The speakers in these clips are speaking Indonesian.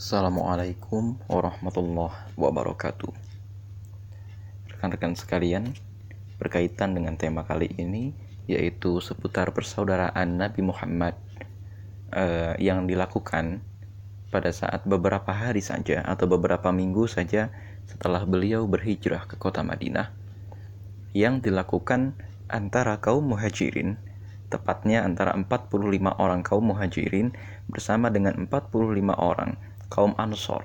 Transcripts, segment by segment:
Assalamualaikum warahmatullahi wabarakatuh. Rekan-rekan sekalian, berkaitan dengan tema kali ini yaitu seputar persaudaraan Nabi Muhammad eh, yang dilakukan pada saat beberapa hari saja atau beberapa minggu saja setelah beliau berhijrah ke kota Madinah yang dilakukan antara kaum muhajirin tepatnya antara 45 orang kaum muhajirin bersama dengan 45 orang kaum Ansor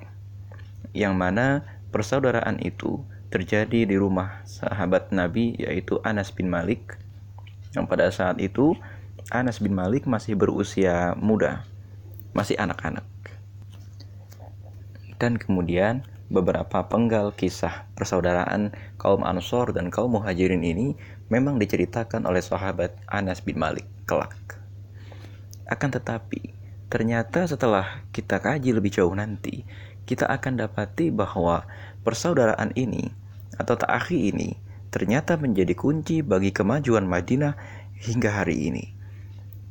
yang mana persaudaraan itu terjadi di rumah sahabat Nabi yaitu Anas bin Malik. Yang pada saat itu Anas bin Malik masih berusia muda masih anak-anak. Dan kemudian beberapa penggal kisah persaudaraan kaum Ansor dan kaum Muhajirin ini memang diceritakan oleh sahabat Anas bin Malik kelak. Akan tetapi Ternyata setelah kita kaji lebih jauh nanti, kita akan dapati bahwa persaudaraan ini atau ta'akhi ini ternyata menjadi kunci bagi kemajuan Madinah hingga hari ini.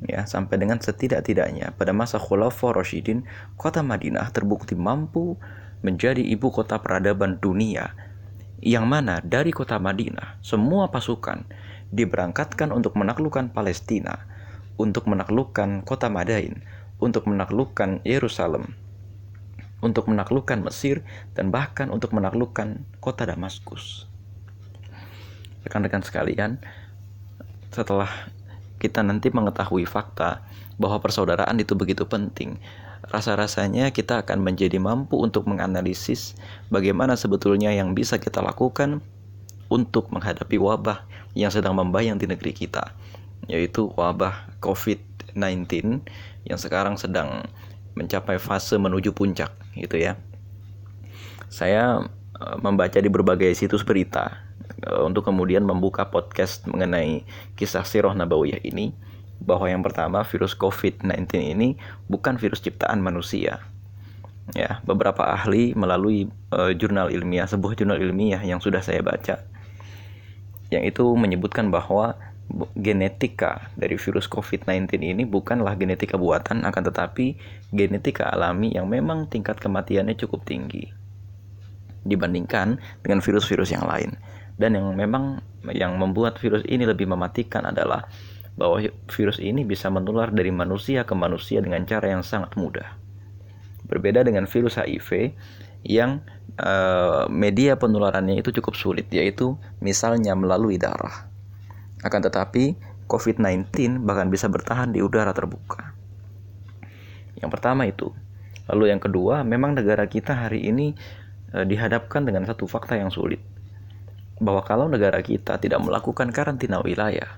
Ya, sampai dengan setidak-tidaknya pada masa Khulafaur Rasyidin, kota Madinah terbukti mampu menjadi ibu kota peradaban dunia yang mana dari kota Madinah semua pasukan diberangkatkan untuk menaklukkan Palestina, untuk menaklukkan kota Madain, untuk menaklukkan Yerusalem, untuk menaklukkan Mesir, dan bahkan untuk menaklukkan kota Damaskus. Rekan-rekan sekalian, setelah kita nanti mengetahui fakta bahwa persaudaraan itu begitu penting, rasa-rasanya kita akan menjadi mampu untuk menganalisis bagaimana sebetulnya yang bisa kita lakukan untuk menghadapi wabah yang sedang membayang di negeri kita, yaitu wabah COVID-19 yang sekarang sedang mencapai fase menuju puncak gitu ya. Saya uh, membaca di berbagai situs berita uh, untuk kemudian membuka podcast mengenai kisah sirah nabawiyah ini bahwa yang pertama virus COVID-19 ini bukan virus ciptaan manusia. Ya, beberapa ahli melalui uh, jurnal ilmiah, sebuah jurnal ilmiah yang sudah saya baca yang itu menyebutkan bahwa genetika dari virus COVID-19 ini bukanlah genetika buatan, akan tetapi genetika alami yang memang tingkat kematiannya cukup tinggi dibandingkan dengan virus-virus yang lain. Dan yang memang yang membuat virus ini lebih mematikan adalah bahwa virus ini bisa menular dari manusia ke manusia dengan cara yang sangat mudah. Berbeda dengan virus HIV yang uh, media penularannya itu cukup sulit, yaitu misalnya melalui darah. Akan tetapi, COVID-19 bahkan bisa bertahan di udara terbuka. Yang pertama itu. Lalu yang kedua, memang negara kita hari ini e, dihadapkan dengan satu fakta yang sulit. Bahwa kalau negara kita tidak melakukan karantina wilayah,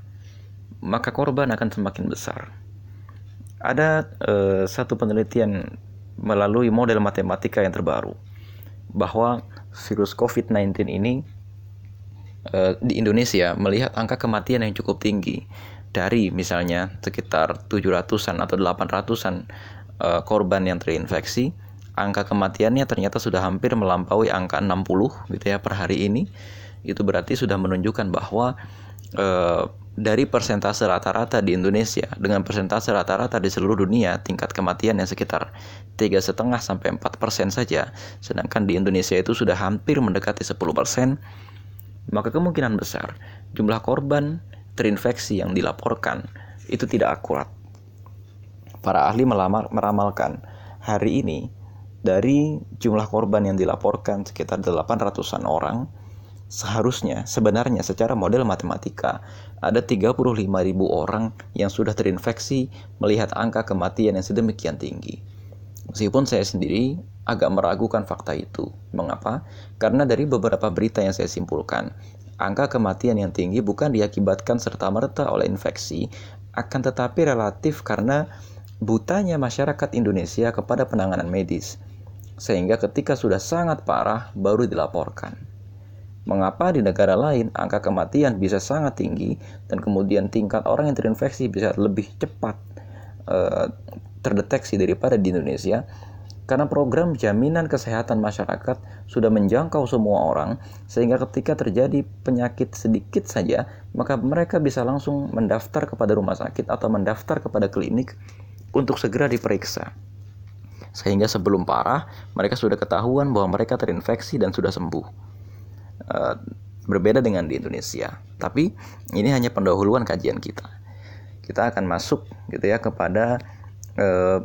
maka korban akan semakin besar. Ada e, satu penelitian melalui model matematika yang terbaru bahwa virus COVID-19 ini Eh, di Indonesia melihat angka kematian yang cukup tinggi dari misalnya sekitar 700-an atau 800-an uh, korban yang terinfeksi, angka kematiannya ternyata sudah hampir melampaui angka 60 gitu ya per hari ini. Itu berarti sudah menunjukkan bahwa uh, dari persentase rata-rata di Indonesia dengan persentase rata-rata di seluruh dunia tingkat kematian yang sekitar tiga setengah sampai 4 persen saja, sedangkan di Indonesia itu sudah hampir mendekati 10 persen maka kemungkinan besar jumlah korban terinfeksi yang dilaporkan itu tidak akurat. Para ahli melamar, meramalkan hari ini dari jumlah korban yang dilaporkan sekitar 800-an orang, seharusnya sebenarnya secara model matematika ada 35.000 orang yang sudah terinfeksi melihat angka kematian yang sedemikian tinggi. Meskipun saya sendiri agak meragukan fakta itu. Mengapa? Karena dari beberapa berita yang saya simpulkan, angka kematian yang tinggi bukan diakibatkan serta-merta oleh infeksi, akan tetapi relatif karena butanya masyarakat Indonesia kepada penanganan medis. Sehingga ketika sudah sangat parah baru dilaporkan. Mengapa di negara lain angka kematian bisa sangat tinggi dan kemudian tingkat orang yang terinfeksi bisa lebih cepat uh, terdeteksi daripada di Indonesia? Karena program jaminan kesehatan masyarakat sudah menjangkau semua orang, sehingga ketika terjadi penyakit sedikit saja, maka mereka bisa langsung mendaftar kepada rumah sakit atau mendaftar kepada klinik untuk segera diperiksa. sehingga sebelum parah mereka sudah ketahuan bahwa mereka terinfeksi dan sudah sembuh. Uh, berbeda dengan di Indonesia. Tapi ini hanya pendahuluan kajian kita. Kita akan masuk gitu ya kepada uh,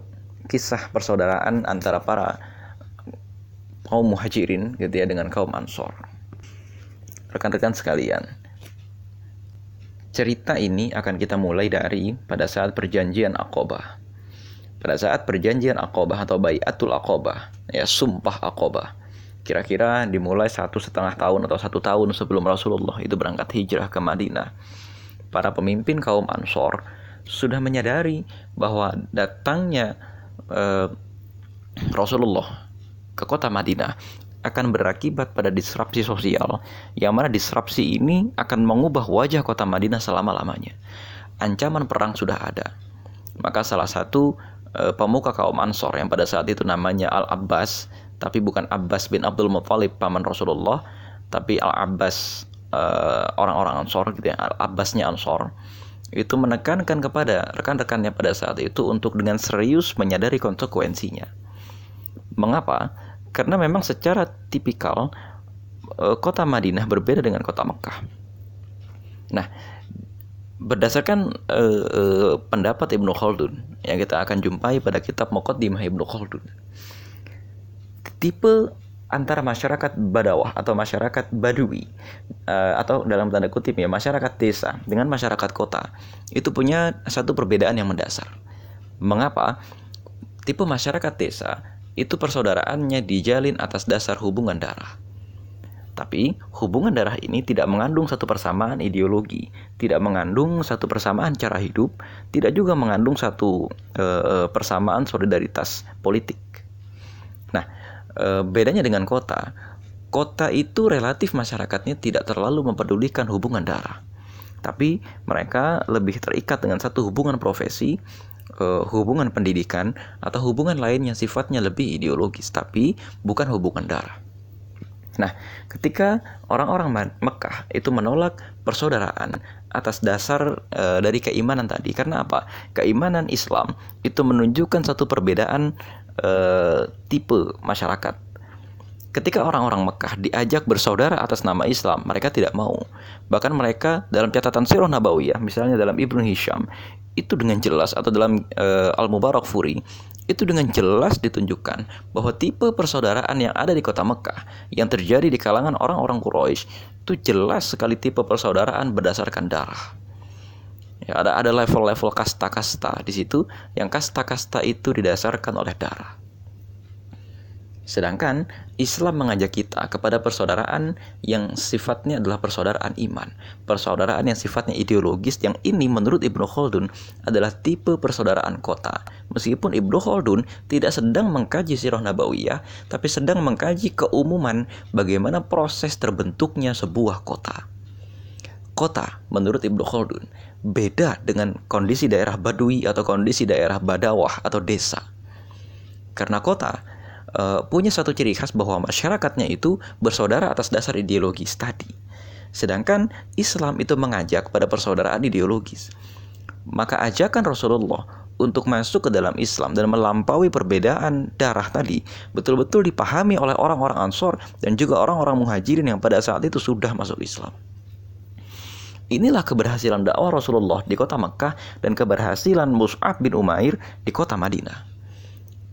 kisah persaudaraan antara para kaum muhajirin gitu ya dengan kaum ansor. Rekan-rekan sekalian, cerita ini akan kita mulai dari pada saat perjanjian Aqobah pada saat perjanjian Aqobah atau Bayatul Aqobah, ya sumpah Aqobah. Kira-kira dimulai satu setengah tahun atau satu tahun sebelum Rasulullah itu berangkat hijrah ke Madinah. Para pemimpin kaum Ansor sudah menyadari bahwa datangnya eh, Rasulullah ke kota Madinah akan berakibat pada disrupsi sosial yang mana disrupsi ini akan mengubah wajah kota Madinah selama-lamanya. Ancaman perang sudah ada. Maka salah satu uh, pemuka kaum Ansor yang pada saat itu namanya Al-Abbas, tapi bukan Abbas bin Abdul Muthalib paman Rasulullah, tapi Al-Abbas uh, orang-orang Ansor gitu ya, Al-Abbasnya Ansor itu menekankan kepada rekan-rekannya pada saat itu untuk dengan serius menyadari konsekuensinya. Mengapa? Karena memang secara tipikal uh, kota Madinah berbeda dengan kota Mekah. Nah, berdasarkan uh, pendapat Ibnu Khaldun yang kita akan jumpai pada kitab Muqaddimah Ibnu Khaldun. Tipe antara masyarakat Badawah atau masyarakat Badui uh, atau dalam tanda kutip ya masyarakat desa dengan masyarakat kota itu punya satu perbedaan yang mendasar. Mengapa? Tipe masyarakat desa itu persaudaraannya dijalin atas dasar hubungan darah. Tapi hubungan darah ini tidak mengandung satu persamaan ideologi, tidak mengandung satu persamaan cara hidup, tidak juga mengandung satu e, persamaan solidaritas politik. Nah, e, bedanya dengan kota, kota itu relatif masyarakatnya tidak terlalu mempedulikan hubungan darah. Tapi mereka lebih terikat dengan satu hubungan profesi, e, hubungan pendidikan, atau hubungan lain yang sifatnya lebih ideologis, tapi bukan hubungan darah. Nah, ketika orang-orang Mekah itu menolak persaudaraan atas dasar e, dari keimanan tadi, karena apa? Keimanan Islam itu menunjukkan satu perbedaan e, tipe masyarakat. Ketika orang-orang Mekah diajak bersaudara atas nama Islam, mereka tidak mau. Bahkan mereka dalam catatan Sirah Nabawiyah, misalnya dalam Ibnu Hisham, itu dengan jelas atau dalam e, Al-Mubarak Furi itu dengan jelas ditunjukkan bahwa tipe persaudaraan yang ada di kota Mekah yang terjadi di kalangan orang-orang Quraisy itu jelas sekali tipe persaudaraan berdasarkan darah. Ya, ada ada level-level kasta-kasta di situ yang kasta-kasta itu didasarkan oleh darah. Sedangkan Islam mengajak kita kepada persaudaraan yang sifatnya adalah persaudaraan iman. Persaudaraan yang sifatnya ideologis yang ini menurut Ibnu Khaldun adalah tipe persaudaraan kota. Meskipun Ibnu Khaldun tidak sedang mengkaji sirah nabawiyah, tapi sedang mengkaji keumuman bagaimana proses terbentuknya sebuah kota. Kota menurut Ibnu Khaldun beda dengan kondisi daerah badui atau kondisi daerah badawah atau desa. Karena kota uh, punya satu ciri khas bahwa masyarakatnya itu bersaudara atas dasar ideologis tadi. Sedangkan Islam itu mengajak pada persaudaraan ideologis. Maka ajakan Rasulullah untuk masuk ke dalam Islam dan melampaui perbedaan darah tadi betul-betul dipahami oleh orang-orang Ansor dan juga orang-orang Muhajirin yang pada saat itu sudah masuk Islam. Inilah keberhasilan dakwah Rasulullah di kota Mekah dan keberhasilan Mus'ab bin Umair di kota Madinah.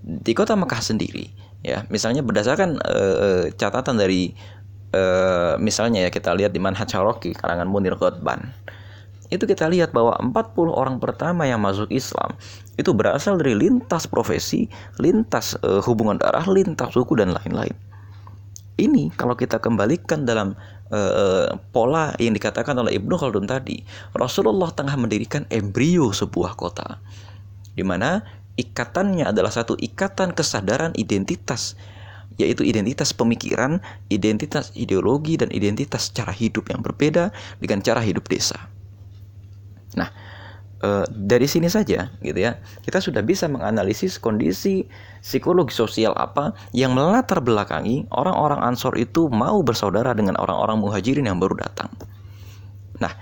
Di kota Mekah sendiri, ya misalnya berdasarkan uh, catatan dari uh, misalnya ya kita lihat di Manhaj Haroki karangan Munir Ghotban itu kita lihat bahwa 40 orang pertama yang masuk Islam itu berasal dari lintas profesi, lintas uh, hubungan darah, lintas suku dan lain-lain. Ini kalau kita kembalikan dalam uh, pola yang dikatakan oleh Ibnu Khaldun tadi, Rasulullah tengah mendirikan embrio sebuah kota di mana ikatannya adalah satu ikatan kesadaran identitas yaitu identitas pemikiran, identitas ideologi dan identitas cara hidup yang berbeda dengan cara hidup desa. Nah, e, dari sini saja gitu ya, kita sudah bisa menganalisis kondisi psikologi sosial apa yang melatar belakangi orang-orang Ansor itu mau bersaudara dengan orang-orang Muhajirin yang baru datang. Nah,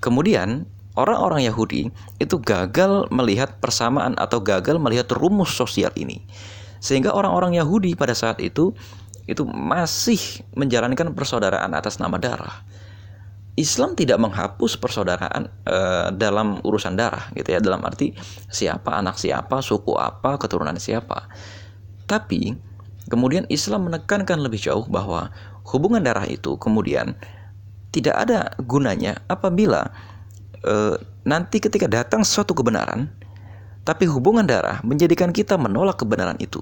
kemudian orang-orang Yahudi itu gagal melihat persamaan atau gagal melihat rumus sosial ini. Sehingga orang-orang Yahudi pada saat itu itu masih menjalankan persaudaraan atas nama darah. Islam tidak menghapus persaudaraan e, dalam urusan darah gitu ya dalam arti siapa anak siapa suku apa keturunan siapa tapi kemudian Islam menekankan lebih jauh bahwa hubungan darah itu kemudian tidak ada gunanya apabila e, nanti ketika datang suatu kebenaran tapi hubungan darah menjadikan kita menolak kebenaran itu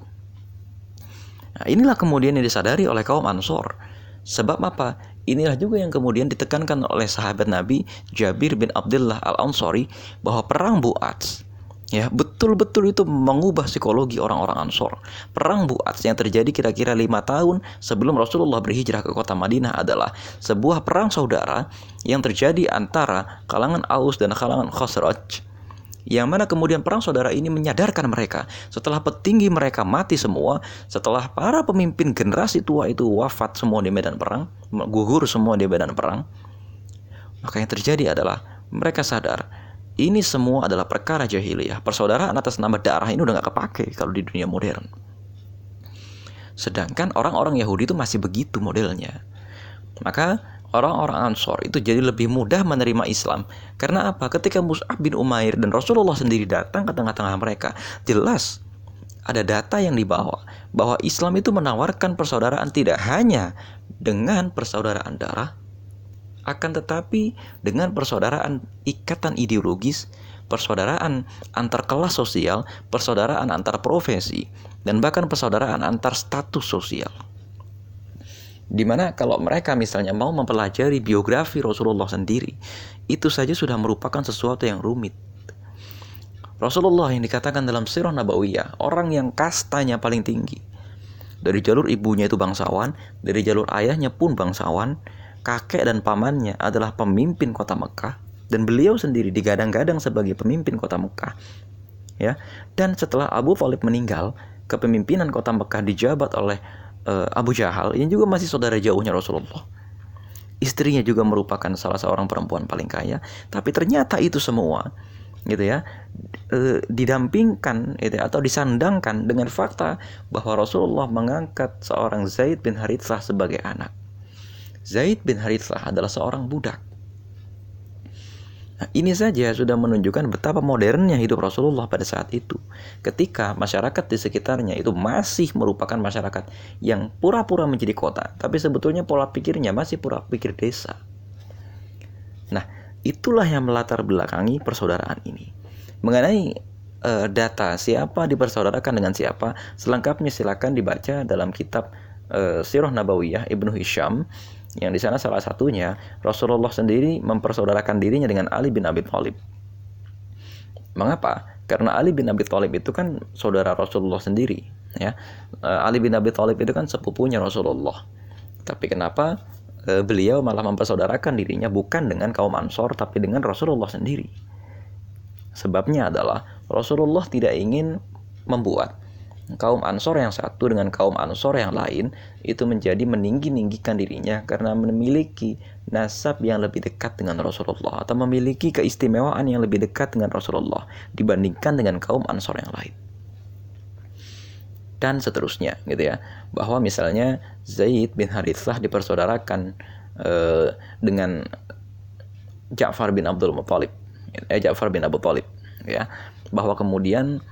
Nah, inilah kemudian yang disadari oleh kaum Ansor. Sebab apa? Inilah juga yang kemudian ditekankan oleh sahabat Nabi Jabir bin Abdullah Al-Ansori bahwa perang Bu'ats ya betul-betul itu mengubah psikologi orang-orang Ansor. Perang Bu'ats yang terjadi kira-kira lima tahun sebelum Rasulullah berhijrah ke kota Madinah adalah sebuah perang saudara yang terjadi antara kalangan Aus dan kalangan Khosraj yang mana kemudian perang saudara ini menyadarkan mereka setelah petinggi mereka mati semua, setelah para pemimpin generasi tua itu wafat semua di medan perang, gugur semua di medan perang, maka yang terjadi adalah mereka sadar ini semua adalah perkara jahiliyah. Persaudaraan atas nama darah ini udah gak kepake kalau di dunia modern. Sedangkan orang-orang Yahudi itu masih begitu modelnya. Maka orang-orang Ansor itu jadi lebih mudah menerima Islam. Karena apa? Ketika Mus'ab bin Umair dan Rasulullah sendiri datang ke tengah-tengah mereka, jelas ada data yang dibawa bahwa Islam itu menawarkan persaudaraan tidak hanya dengan persaudaraan darah, akan tetapi dengan persaudaraan ikatan ideologis, persaudaraan antar kelas sosial, persaudaraan antar profesi, dan bahkan persaudaraan antar status sosial. Di mana kalau mereka misalnya mau mempelajari biografi Rasulullah sendiri, itu saja sudah merupakan sesuatu yang rumit. Rasulullah yang dikatakan dalam sirah Nabawiyah, orang yang kastanya paling tinggi. Dari jalur ibunya itu bangsawan, dari jalur ayahnya pun bangsawan, kakek dan pamannya adalah pemimpin kota Mekah, dan beliau sendiri digadang-gadang sebagai pemimpin kota Mekah. Ya, dan setelah Abu Thalib meninggal, kepemimpinan kota Mekah dijabat oleh uh, Abu Jahal yang juga masih saudara jauhnya Rasulullah. Istrinya juga merupakan salah seorang perempuan paling kaya, tapi ternyata itu semua gitu ya e, didampingkan gitu ya, atau disandangkan dengan fakta bahwa Rasulullah mengangkat seorang Zaid bin Harithah sebagai anak. Zaid bin Harithah adalah seorang budak Nah, ini saja sudah menunjukkan betapa modernnya hidup Rasulullah pada saat itu. Ketika masyarakat di sekitarnya itu masih merupakan masyarakat yang pura-pura menjadi kota, tapi sebetulnya pola pikirnya masih pura pikir desa. Nah, itulah yang melatar belakangi persaudaraan ini. Mengenai uh, data siapa dipersaudarakan dengan siapa, selengkapnya silakan dibaca dalam kitab uh, Sirah Nabawiyah Ibnu Hisham yang di sana salah satunya Rasulullah sendiri mempersaudarakan dirinya dengan Ali bin Abi Thalib. Mengapa? Karena Ali bin Abi Thalib itu kan saudara Rasulullah sendiri, ya. Eh, Ali bin Abi Thalib itu kan sepupunya Rasulullah. Tapi kenapa e, beliau malah mempersaudarakan dirinya bukan dengan kaum Ansor tapi dengan Rasulullah sendiri? Sebabnya adalah Rasulullah tidak ingin membuat kaum Ansor yang satu dengan kaum Ansor yang lain itu menjadi meninggi-ninggikan dirinya karena memiliki nasab yang lebih dekat dengan Rasulullah atau memiliki keistimewaan yang lebih dekat dengan Rasulullah dibandingkan dengan kaum Ansor yang lain. Dan seterusnya gitu ya. Bahwa misalnya Zaid bin Harithah dipersaudarakan uh, dengan Ja'far bin Abdul Muthalib. Eh, Ja'far bin Abu Talib ya. Bahwa kemudian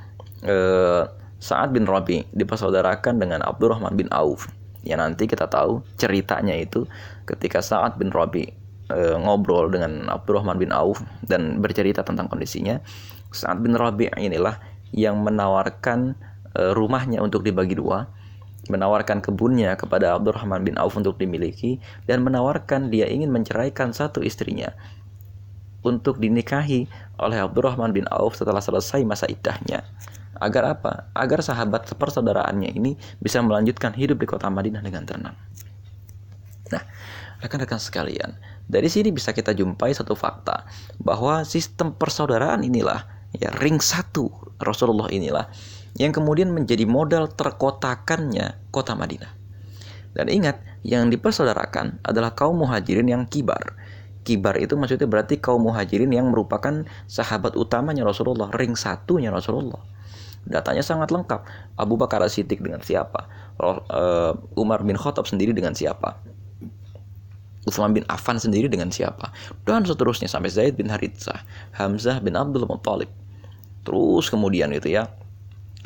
uh, Sa'ad bin Rabi dipersaudarakan dengan Abdurrahman bin Auf. Ya nanti kita tahu ceritanya itu ketika Sa'ad bin Rabi e, ngobrol dengan Abdurrahman bin Auf dan bercerita tentang kondisinya. Sa'ad bin Rabi inilah yang menawarkan e, rumahnya untuk dibagi dua, menawarkan kebunnya kepada Abdurrahman bin Auf untuk dimiliki dan menawarkan dia ingin menceraikan satu istrinya untuk dinikahi oleh Abdurrahman bin Auf setelah selesai masa iddahnya. Agar apa? Agar sahabat sepersaudaraannya ini bisa melanjutkan hidup di kota Madinah dengan tenang. Nah, rekan-rekan sekalian, dari sini bisa kita jumpai satu fakta bahwa sistem persaudaraan inilah ya ring satu Rasulullah inilah yang kemudian menjadi modal terkotakannya kota Madinah. Dan ingat, yang dipersaudarakan adalah kaum muhajirin yang kibar. Kibar itu maksudnya berarti kaum muhajirin yang merupakan sahabat utamanya Rasulullah, ring satunya Rasulullah Datanya sangat lengkap. Abu Bakar Siddiq dengan siapa? Eh, Umar bin Khattab sendiri dengan siapa? Utsman bin Affan sendiri dengan siapa? Dan seterusnya sampai Zaid bin Haritsah, Hamzah bin Abdul Muttalib. Terus kemudian itu ya,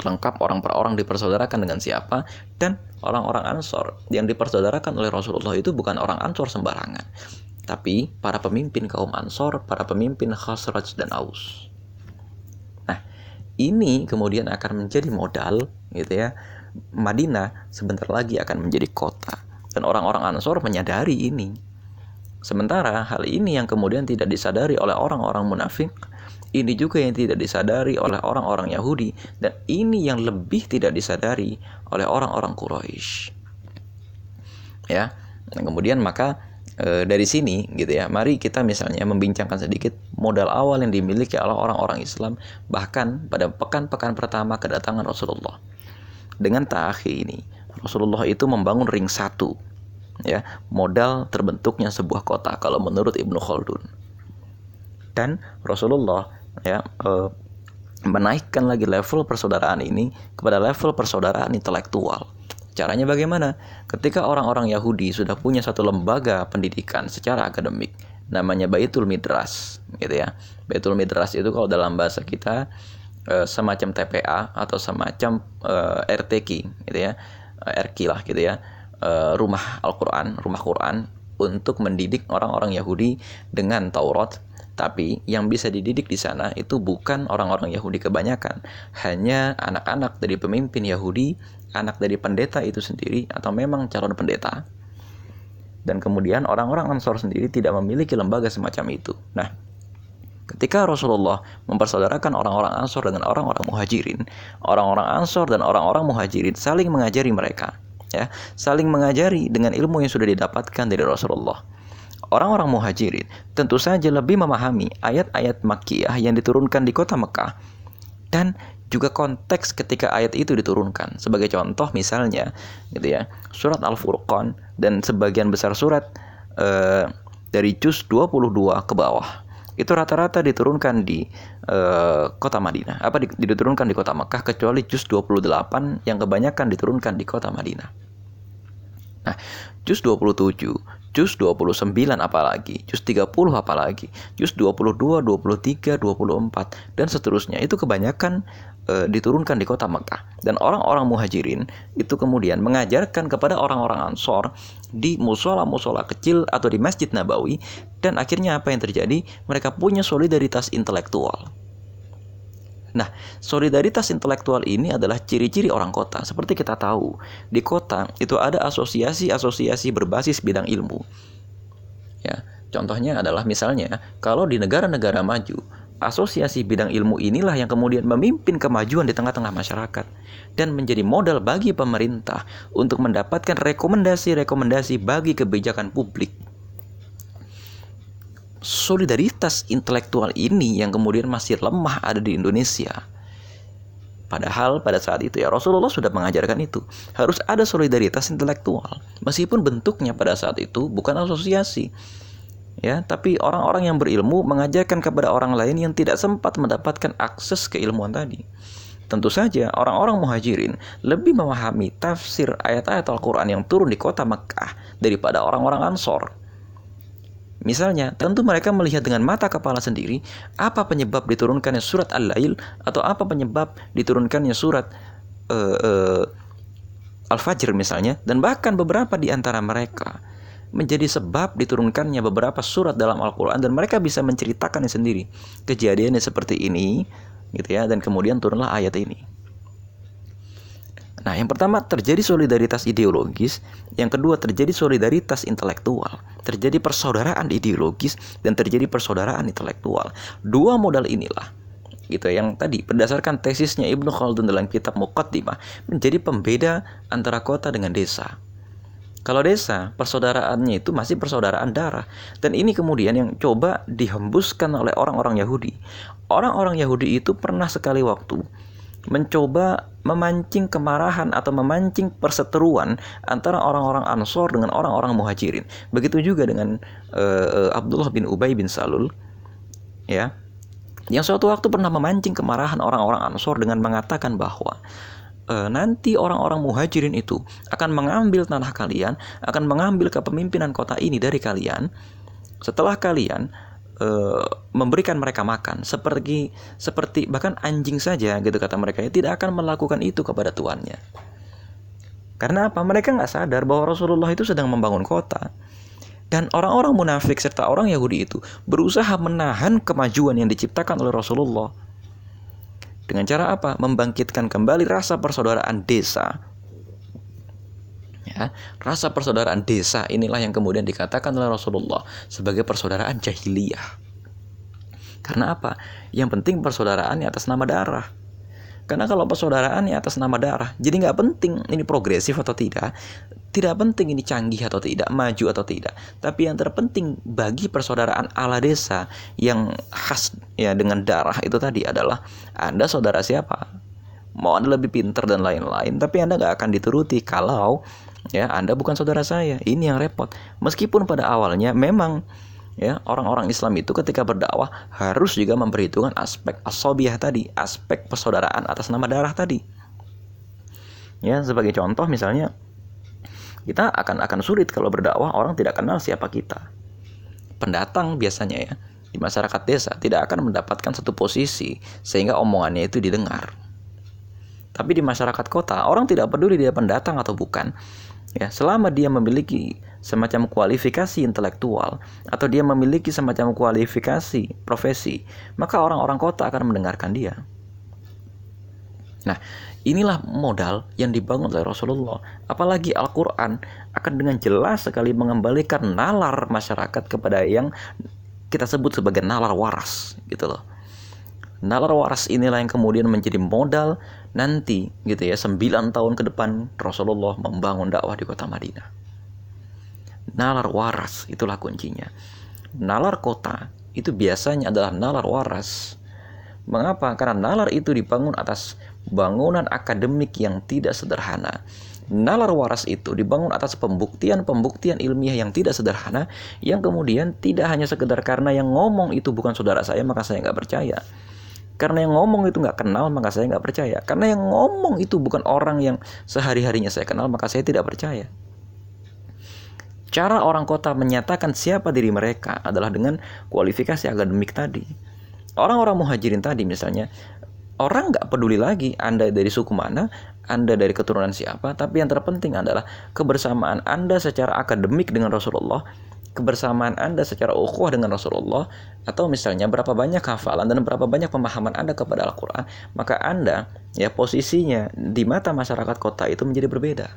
lengkap orang per orang dipersaudarakan dengan siapa dan orang-orang Ansor yang dipersaudarakan oleh Rasulullah itu bukan orang Ansor sembarangan tapi para pemimpin kaum Ansor, para pemimpin Khasraj dan Aus. Ini kemudian akan menjadi modal gitu ya. Madinah sebentar lagi akan menjadi kota dan orang-orang Ansor menyadari ini. Sementara hal ini yang kemudian tidak disadari oleh orang-orang munafik ini juga yang tidak disadari oleh orang-orang Yahudi dan ini yang lebih tidak disadari oleh orang-orang Quraisy. Ya. Dan kemudian maka e, dari sini gitu ya, mari kita misalnya membincangkan sedikit modal awal yang dimiliki oleh orang-orang Islam bahkan pada pekan-pekan pertama kedatangan Rasulullah. Dengan ta'akhi ini, Rasulullah itu membangun ring satu ya, modal terbentuknya sebuah kota kalau menurut Ibnu Khaldun. Dan Rasulullah ya uh, menaikkan lagi level persaudaraan ini kepada level persaudaraan intelektual. Caranya bagaimana? Ketika orang-orang Yahudi sudah punya satu lembaga pendidikan secara akademik, namanya Baitul Midras, gitu ya. Baitul Midras itu kalau dalam bahasa kita uh, semacam TPA atau semacam eh, RTQ, gitu ya, RQ lah, gitu ya, rumah Al-Quran, rumah Quran untuk mendidik orang-orang Yahudi dengan Taurat tapi yang bisa dididik di sana itu bukan orang-orang Yahudi kebanyakan, hanya anak-anak dari pemimpin Yahudi, anak dari pendeta itu sendiri atau memang calon pendeta. Dan kemudian orang-orang Ansor sendiri tidak memiliki lembaga semacam itu. Nah, ketika Rasulullah mempersaudarakan orang-orang Ansor dengan orang-orang Muhajirin, orang-orang Ansor dan orang-orang Muhajirin saling mengajari mereka, ya, saling mengajari dengan ilmu yang sudah didapatkan dari Rasulullah Orang-orang muhajirin tentu saja lebih memahami ayat-ayat Makkiyah yang diturunkan di kota Mekah dan juga konteks ketika ayat itu diturunkan. Sebagai contoh misalnya gitu ya, surat Al-Furqan dan sebagian besar surat uh, dari juz 22 ke bawah itu rata-rata diturunkan di uh, kota Madinah. Apa diturunkan di kota Mekah kecuali juz 28 yang kebanyakan diturunkan di kota Madinah. Nah, juz 27 juz 29 apalagi, juz 30 apalagi, juz 22, 23, 24 dan seterusnya. Itu kebanyakan e, diturunkan di kota Mekah dan orang-orang muhajirin itu kemudian mengajarkan kepada orang-orang Ansor di musola-musola kecil atau di Masjid Nabawi dan akhirnya apa yang terjadi? Mereka punya solidaritas intelektual. Nah, solidaritas intelektual ini adalah ciri-ciri orang kota. Seperti kita tahu, di kota itu ada asosiasi-asosiasi berbasis bidang ilmu. Ya, contohnya adalah misalnya kalau di negara-negara maju, asosiasi bidang ilmu inilah yang kemudian memimpin kemajuan di tengah-tengah masyarakat dan menjadi modal bagi pemerintah untuk mendapatkan rekomendasi-rekomendasi bagi kebijakan publik solidaritas intelektual ini yang kemudian masih lemah ada di Indonesia. Padahal pada saat itu ya Rasulullah sudah mengajarkan itu. Harus ada solidaritas intelektual. Meskipun bentuknya pada saat itu bukan asosiasi. Ya, tapi orang-orang yang berilmu mengajarkan kepada orang lain yang tidak sempat mendapatkan akses keilmuan tadi. Tentu saja orang-orang muhajirin lebih memahami tafsir ayat-ayat Al-Quran yang turun di kota Mekah daripada orang-orang Ansor. Misalnya, tentu mereka melihat dengan mata kepala sendiri apa penyebab diturunkannya surat Al-Lail atau apa penyebab diturunkannya surat uh, uh, Al-Fajr misalnya dan bahkan beberapa di antara mereka menjadi sebab diturunkannya beberapa surat dalam Al-Qur'an dan mereka bisa menceritakannya sendiri. Kejadiannya seperti ini gitu ya dan kemudian turunlah ayat ini. Nah, yang pertama terjadi solidaritas ideologis, yang kedua terjadi solidaritas intelektual, terjadi persaudaraan ideologis dan terjadi persaudaraan intelektual. Dua modal inilah gitu yang tadi berdasarkan tesisnya Ibnu Khaldun dalam kitab Muqaddimah menjadi pembeda antara kota dengan desa. Kalau desa, persaudaraannya itu masih persaudaraan darah. Dan ini kemudian yang coba dihembuskan oleh orang-orang Yahudi. Orang-orang Yahudi itu pernah sekali waktu mencoba memancing kemarahan atau memancing perseteruan antara orang-orang Ansor dengan orang-orang Muhajirin. Begitu juga dengan uh, Abdullah bin Ubay bin Salul, ya. yang suatu waktu pernah memancing kemarahan orang-orang Ansor dengan mengatakan bahwa e, nanti orang-orang muhajirin itu akan mengambil tanah kalian, akan mengambil kepemimpinan kota ini dari kalian setelah kalian e, memberikan mereka makan seperti seperti bahkan anjing saja gitu kata mereka ya tidak akan melakukan itu kepada tuannya. Karena apa? Mereka nggak sadar bahwa Rasulullah itu sedang membangun kota. Dan orang-orang munafik serta orang Yahudi itu berusaha menahan kemajuan yang diciptakan oleh Rasulullah. Dengan cara apa? Membangkitkan kembali rasa persaudaraan desa. Ya, rasa persaudaraan desa inilah yang kemudian dikatakan oleh Rasulullah sebagai persaudaraan jahiliyah. Karena apa? Yang penting persaudaraannya atas nama darah. Karena kalau persaudaraan ya atas nama darah, jadi nggak penting ini progresif atau tidak, tidak penting ini canggih atau tidak, maju atau tidak. Tapi yang terpenting bagi persaudaraan ala desa yang khas ya dengan darah itu tadi adalah Anda saudara siapa? Mau Anda lebih pintar dan lain-lain, tapi Anda nggak akan dituruti kalau ya Anda bukan saudara saya. Ini yang repot. Meskipun pada awalnya memang ya orang-orang Islam itu ketika berdakwah harus juga memperhitungkan aspek asobiah tadi, aspek persaudaraan atas nama darah tadi. Ya, sebagai contoh misalnya kita akan akan sulit kalau berdakwah orang tidak kenal siapa kita. Pendatang biasanya ya di masyarakat desa tidak akan mendapatkan satu posisi sehingga omongannya itu didengar. Tapi di masyarakat kota orang tidak peduli dia pendatang atau bukan. Ya, selama dia memiliki semacam kualifikasi intelektual atau dia memiliki semacam kualifikasi profesi, maka orang-orang kota akan mendengarkan dia. Nah, inilah modal yang dibangun oleh Rasulullah. Apalagi Al-Quran akan dengan jelas sekali mengembalikan nalar masyarakat kepada yang kita sebut sebagai nalar waras, gitu loh. Nalar waras inilah yang kemudian menjadi modal nanti gitu ya 9 tahun ke depan Rasulullah membangun dakwah di kota Madinah nalar waras itulah kuncinya. Nalar kota itu biasanya adalah nalar waras. Mengapa? Karena nalar itu dibangun atas bangunan akademik yang tidak sederhana. Nalar waras itu dibangun atas pembuktian-pembuktian ilmiah yang tidak sederhana yang kemudian tidak hanya sekedar karena yang ngomong itu bukan saudara saya maka saya nggak percaya. Karena yang ngomong itu nggak kenal maka saya nggak percaya. Karena yang ngomong itu bukan orang yang sehari-harinya saya kenal maka saya tidak percaya. Cara orang kota menyatakan siapa diri mereka adalah dengan kualifikasi akademik tadi. Orang-orang muhajirin tadi misalnya, orang nggak peduli lagi Anda dari suku mana, Anda dari keturunan siapa, tapi yang terpenting adalah kebersamaan Anda secara akademik dengan Rasulullah, kebersamaan Anda secara ukhuwah dengan Rasulullah, atau misalnya berapa banyak hafalan dan berapa banyak pemahaman Anda kepada Al-Quran, maka Anda ya posisinya di mata masyarakat kota itu menjadi berbeda.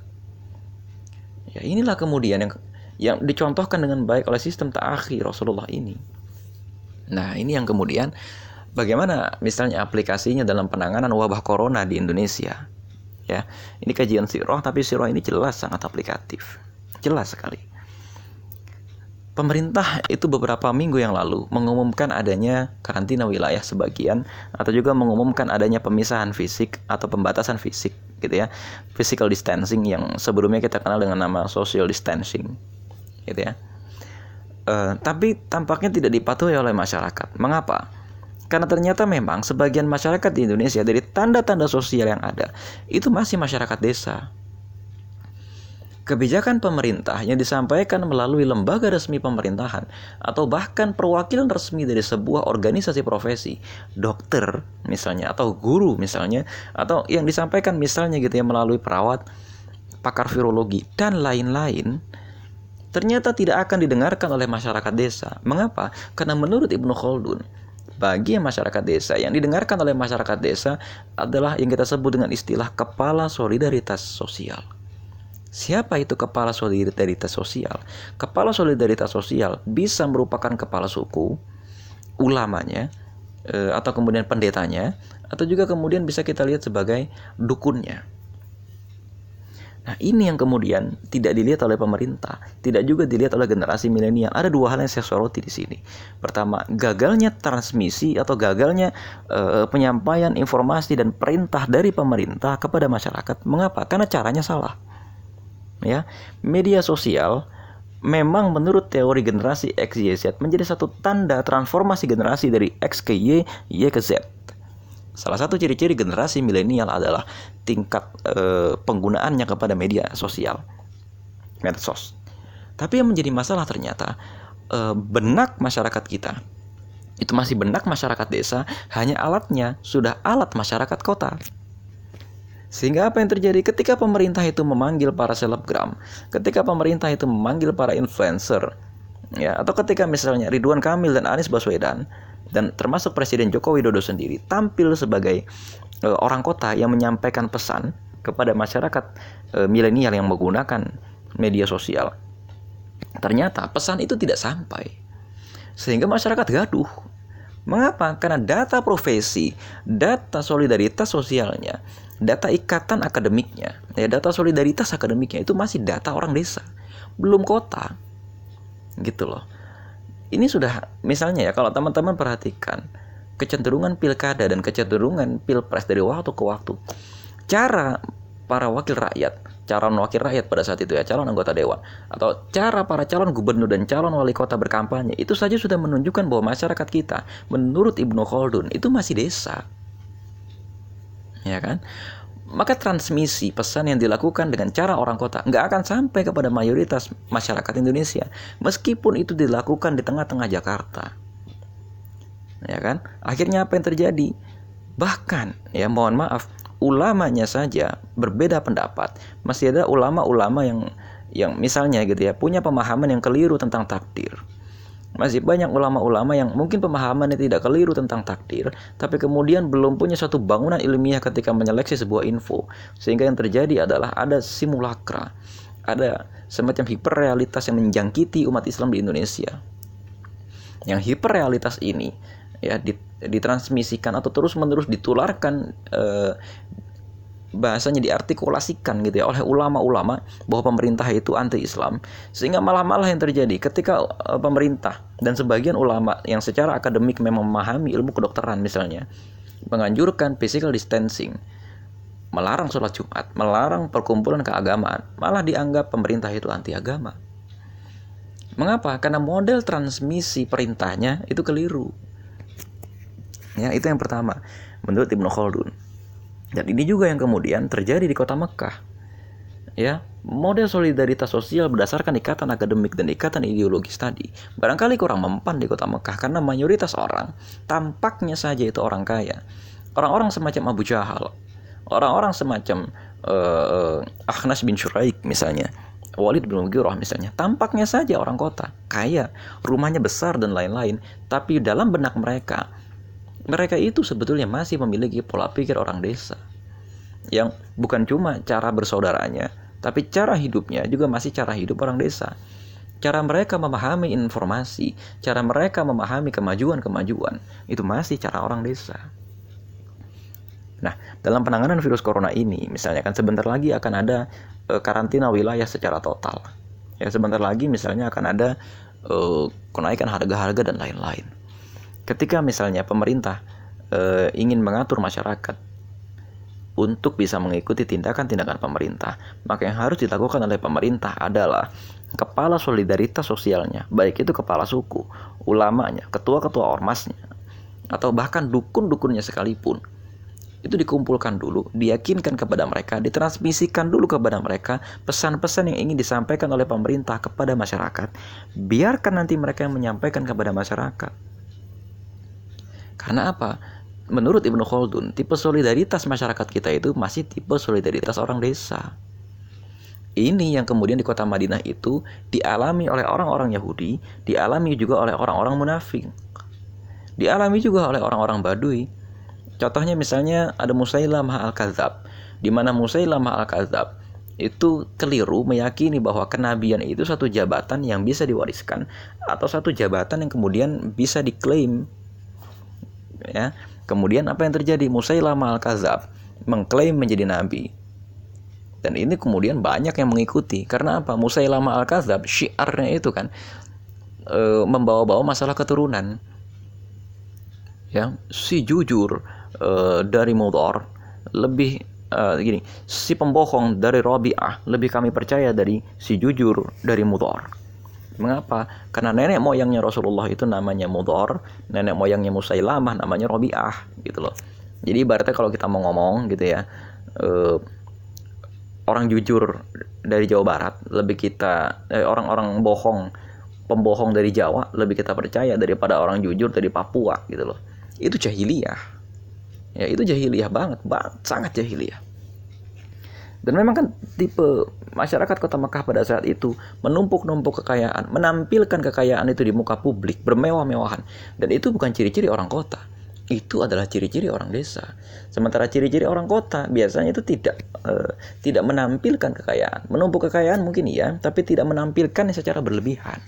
Ya inilah kemudian yang yang dicontohkan dengan baik oleh sistem ta'akhi Rasulullah ini. Nah, ini yang kemudian bagaimana misalnya aplikasinya dalam penanganan wabah corona di Indonesia. Ya, ini kajian sirah tapi sirah ini jelas sangat aplikatif. Jelas sekali. Pemerintah itu beberapa minggu yang lalu mengumumkan adanya karantina wilayah sebagian atau juga mengumumkan adanya pemisahan fisik atau pembatasan fisik gitu ya. Physical distancing yang sebelumnya kita kenal dengan nama social distancing gitu ya. Uh, tapi tampaknya tidak dipatuhi oleh masyarakat. Mengapa? Karena ternyata memang sebagian masyarakat di Indonesia dari tanda-tanda sosial yang ada itu masih masyarakat desa. Kebijakan pemerintah yang disampaikan melalui lembaga resmi pemerintahan atau bahkan perwakilan resmi dari sebuah organisasi profesi, dokter misalnya atau guru misalnya atau yang disampaikan misalnya gitu ya melalui perawat, pakar virologi dan lain-lain ternyata tidak akan didengarkan oleh masyarakat desa. Mengapa? Karena menurut Ibnu Khaldun, bagi masyarakat desa yang didengarkan oleh masyarakat desa adalah yang kita sebut dengan istilah kepala solidaritas sosial. Siapa itu kepala solidaritas sosial? Kepala solidaritas sosial bisa merupakan kepala suku, ulamanya, eh, atau kemudian pendetanya, atau juga kemudian bisa kita lihat sebagai dukunnya. Nah ini yang kemudian tidak dilihat oleh pemerintah, tidak juga dilihat oleh generasi milenial. Ada dua hal yang saya soroti di sini. Pertama, gagalnya transmisi atau gagalnya uh, penyampaian informasi dan perintah dari pemerintah kepada masyarakat. Mengapa? Karena caranya salah. Ya, media sosial memang menurut teori generasi X, Y, Z menjadi satu tanda transformasi generasi dari X ke Y, Y ke Z. Salah satu ciri-ciri generasi milenial adalah tingkat e, penggunaannya kepada media sosial, medsos. Tapi yang menjadi masalah ternyata e, benak masyarakat kita itu masih benak masyarakat desa, hanya alatnya sudah alat masyarakat kota. Sehingga apa yang terjadi ketika pemerintah itu memanggil para selebgram, ketika pemerintah itu memanggil para influencer, ya atau ketika misalnya Ridwan Kamil dan Anies Baswedan dan termasuk Presiden Joko Widodo sendiri tampil sebagai e, orang kota yang menyampaikan pesan kepada masyarakat e, milenial yang menggunakan media sosial. Ternyata pesan itu tidak sampai. Sehingga masyarakat gaduh. Mengapa? Karena data profesi, data solidaritas sosialnya data ikatan akademiknya, ya data solidaritas akademiknya itu masih data orang desa, belum kota. Gitu loh. Ini sudah misalnya ya kalau teman-teman perhatikan kecenderungan pilkada dan kecenderungan pilpres dari waktu ke waktu. Cara para wakil rakyat, calon wakil rakyat pada saat itu ya, calon anggota dewan atau cara para calon gubernur dan calon wali kota berkampanye itu saja sudah menunjukkan bahwa masyarakat kita menurut Ibnu Khaldun itu masih desa ya kan? Maka transmisi pesan yang dilakukan dengan cara orang kota nggak akan sampai kepada mayoritas masyarakat Indonesia, meskipun itu dilakukan di tengah-tengah Jakarta. Ya kan? Akhirnya apa yang terjadi? Bahkan, ya mohon maaf, ulamanya saja berbeda pendapat. Masih ada ulama-ulama yang yang misalnya gitu ya punya pemahaman yang keliru tentang takdir masih banyak ulama-ulama yang mungkin pemahamannya tidak keliru tentang takdir, tapi kemudian belum punya suatu bangunan ilmiah ketika menyeleksi sebuah info. Sehingga yang terjadi adalah ada simulakra, ada semacam hiperrealitas yang menjangkiti umat Islam di Indonesia. Yang hiperrealitas ini ya ditransmisikan atau terus-menerus ditularkan eh, bahasanya diartikulasikan gitu ya oleh ulama-ulama bahwa pemerintah itu anti-Islam sehingga malah-malah yang terjadi ketika uh, pemerintah dan sebagian ulama yang secara akademik memang memahami ilmu kedokteran misalnya menganjurkan physical distancing melarang sholat Jumat, melarang perkumpulan keagamaan, malah dianggap pemerintah itu anti agama. Mengapa? Karena model transmisi perintahnya itu keliru. Ya, itu yang pertama menurut Ibnu Khaldun. Dan ini juga yang kemudian terjadi di kota Mekah. Ya, model solidaritas sosial berdasarkan ikatan akademik dan ikatan ideologis tadi barangkali kurang mempan di kota Mekah karena mayoritas orang tampaknya saja itu orang kaya. Orang-orang semacam Abu Jahal, orang-orang semacam uh, Akhnas bin Shuraik misalnya, Walid bin Mughirah misalnya, tampaknya saja orang kota, kaya, rumahnya besar dan lain-lain, tapi dalam benak mereka mereka itu sebetulnya masih memiliki pola pikir orang desa yang bukan cuma cara bersaudaranya, tapi cara hidupnya juga masih cara hidup orang desa. Cara mereka memahami informasi, cara mereka memahami kemajuan-kemajuan, itu masih cara orang desa. Nah, dalam penanganan virus corona ini, misalnya kan sebentar lagi akan ada e, karantina wilayah secara total. Ya, sebentar lagi misalnya akan ada e, kenaikan harga-harga dan lain-lain. Ketika misalnya pemerintah e, ingin mengatur masyarakat untuk bisa mengikuti tindakan-tindakan pemerintah, maka yang harus dilakukan oleh pemerintah adalah kepala solidaritas sosialnya, baik itu kepala suku, ulamanya, ketua-ketua ormasnya, atau bahkan dukun-dukunnya sekalipun. Itu dikumpulkan dulu, diyakinkan kepada mereka, ditransmisikan dulu kepada mereka pesan-pesan yang ingin disampaikan oleh pemerintah kepada masyarakat. Biarkan nanti mereka yang menyampaikan kepada masyarakat. Karena apa? Menurut Ibnu Khaldun, tipe solidaritas masyarakat kita itu masih tipe solidaritas orang desa. Ini yang kemudian di kota Madinah itu dialami oleh orang-orang Yahudi, dialami juga oleh orang-orang munafik. Dialami juga oleh orang-orang Badui. Contohnya misalnya ada Musailamah al-Kadzab, di mana Musailamah al-Kadzab itu keliru meyakini bahwa kenabian itu satu jabatan yang bisa diwariskan atau satu jabatan yang kemudian bisa diklaim ya. Kemudian apa yang terjadi? Musailamah al-Kazab mengklaim menjadi nabi. Dan ini kemudian banyak yang mengikuti. Karena apa? Musailamah al-Kazab syiarnya itu kan e, membawa-bawa masalah keturunan. Ya, si jujur e, dari Mudor lebih e, gini, si pembohong dari Robi'ah lebih kami percaya dari si jujur dari Mudor. Mengapa? Karena nenek moyangnya Rasulullah itu namanya Mudor, nenek moyangnya Musailamah namanya Robiah gitu loh. Jadi ibaratnya kalau kita mau ngomong gitu ya, eh, orang jujur dari Jawa Barat lebih kita eh, orang-orang bohong pembohong dari Jawa lebih kita percaya daripada orang jujur dari Papua gitu loh. Itu jahiliyah. Ya, itu jahiliyah banget, banget, sangat jahiliyah. Dan memang kan tipe masyarakat kota Mekah pada saat itu menumpuk-numpuk kekayaan, menampilkan kekayaan itu di muka publik, bermewah-mewahan. Dan itu bukan ciri-ciri orang kota. Itu adalah ciri-ciri orang desa. Sementara ciri-ciri orang kota biasanya itu tidak uh, tidak menampilkan kekayaan. Menumpuk kekayaan mungkin iya, tapi tidak menampilkan secara berlebihan.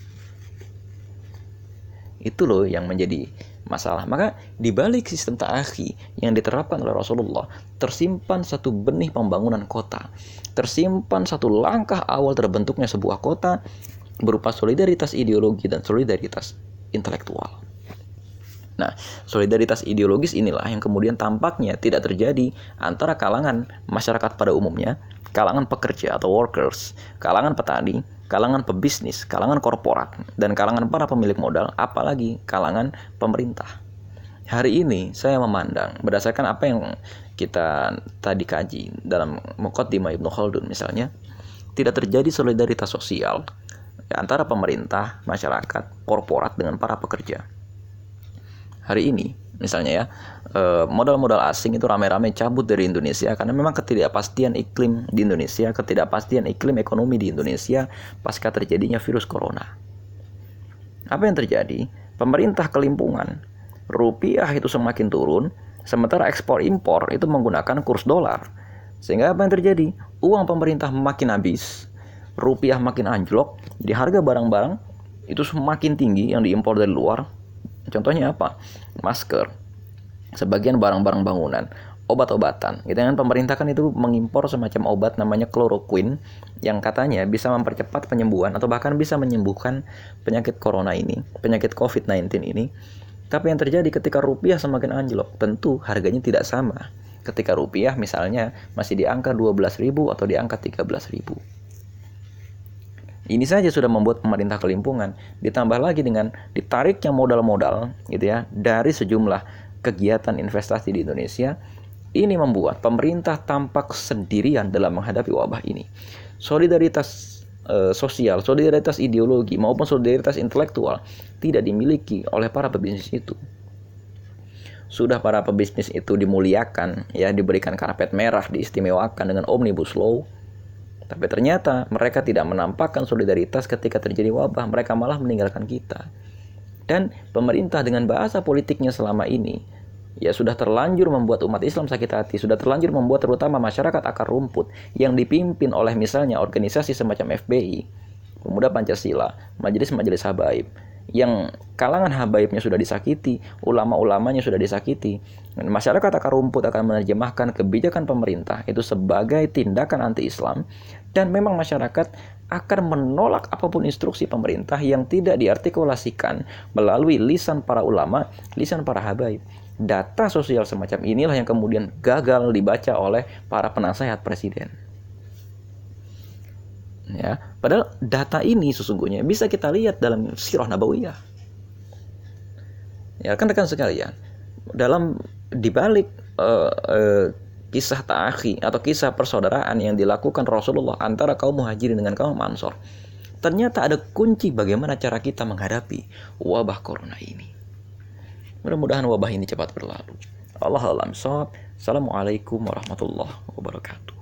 Itu loh yang menjadi masalah. Maka di balik sistem ta'akhi yang diterapkan oleh Rasulullah, tersimpan satu benih pembangunan kota. Tersimpan satu langkah awal terbentuknya sebuah kota berupa solidaritas ideologi dan solidaritas intelektual. Nah, solidaritas ideologis inilah yang kemudian tampaknya tidak terjadi antara kalangan masyarakat pada umumnya, kalangan pekerja atau workers, kalangan petani, kalangan pebisnis, kalangan korporat, dan kalangan para pemilik modal, apalagi kalangan pemerintah. Hari ini saya memandang berdasarkan apa yang kita tadi kaji dalam Muqaddimah Ibnu Khaldun misalnya, tidak terjadi solidaritas sosial antara pemerintah, masyarakat, korporat dengan para pekerja. Hari ini misalnya ya eh, modal-modal asing itu rame-rame cabut dari Indonesia karena memang ketidakpastian iklim di Indonesia, ketidakpastian iklim ekonomi di Indonesia pasca terjadinya virus corona. Apa yang terjadi? Pemerintah kelimpungan, rupiah itu semakin turun, sementara ekspor impor itu menggunakan kurs dolar. Sehingga apa yang terjadi? Uang pemerintah makin habis, rupiah makin anjlok, jadi harga barang-barang itu semakin tinggi yang diimpor dari luar, Contohnya apa? Masker, sebagian barang-barang bangunan, obat-obatan. Gitu kan pemerintah kan itu mengimpor semacam obat namanya chloroquine yang katanya bisa mempercepat penyembuhan atau bahkan bisa menyembuhkan penyakit corona ini, penyakit COVID-19 ini. Tapi yang terjadi ketika rupiah semakin anjlok, tentu harganya tidak sama. Ketika rupiah misalnya masih di angka 12.000 atau di angka 13.000. Ini saja sudah membuat pemerintah kelimpungan. Ditambah lagi dengan ditariknya modal-modal gitu ya dari sejumlah kegiatan investasi di Indonesia. Ini membuat pemerintah tampak sendirian dalam menghadapi wabah ini. Solidaritas e, sosial, solidaritas ideologi maupun solidaritas intelektual tidak dimiliki oleh para pebisnis itu. Sudah para pebisnis itu dimuliakan, ya diberikan karpet merah, diistimewakan dengan omnibus law, tapi ternyata mereka tidak menampakkan solidaritas ketika terjadi wabah, mereka malah meninggalkan kita. Dan pemerintah dengan bahasa politiknya selama ini ya sudah terlanjur membuat umat Islam sakit hati, sudah terlanjur membuat terutama masyarakat akar rumput yang dipimpin oleh misalnya organisasi semacam FBI, Pemuda Pancasila, Majelis-Majelis Habaib, yang kalangan habaibnya sudah disakiti, ulama-ulamanya sudah disakiti. Dan masyarakat akar rumput akan menerjemahkan kebijakan pemerintah itu sebagai tindakan anti-Islam dan memang masyarakat akan menolak apa pun instruksi pemerintah yang tidak diartikulasikan melalui lisan para ulama, lisan para habaib. Data sosial semacam inilah yang kemudian gagal dibaca oleh para penasehat presiden. Ya, padahal data ini sesungguhnya bisa kita lihat dalam sirah nabawiyah. Ya, kan rekan sekalian, dalam dibalik uh, uh, kisah ta'akhi atau kisah persaudaraan yang dilakukan Rasulullah antara kaum muhajirin dengan kaum ansor. Ternyata ada kunci bagaimana cara kita menghadapi wabah corona ini. Mudah-mudahan wabah ini cepat berlalu. Allah alam Assalamualaikum warahmatullahi wabarakatuh.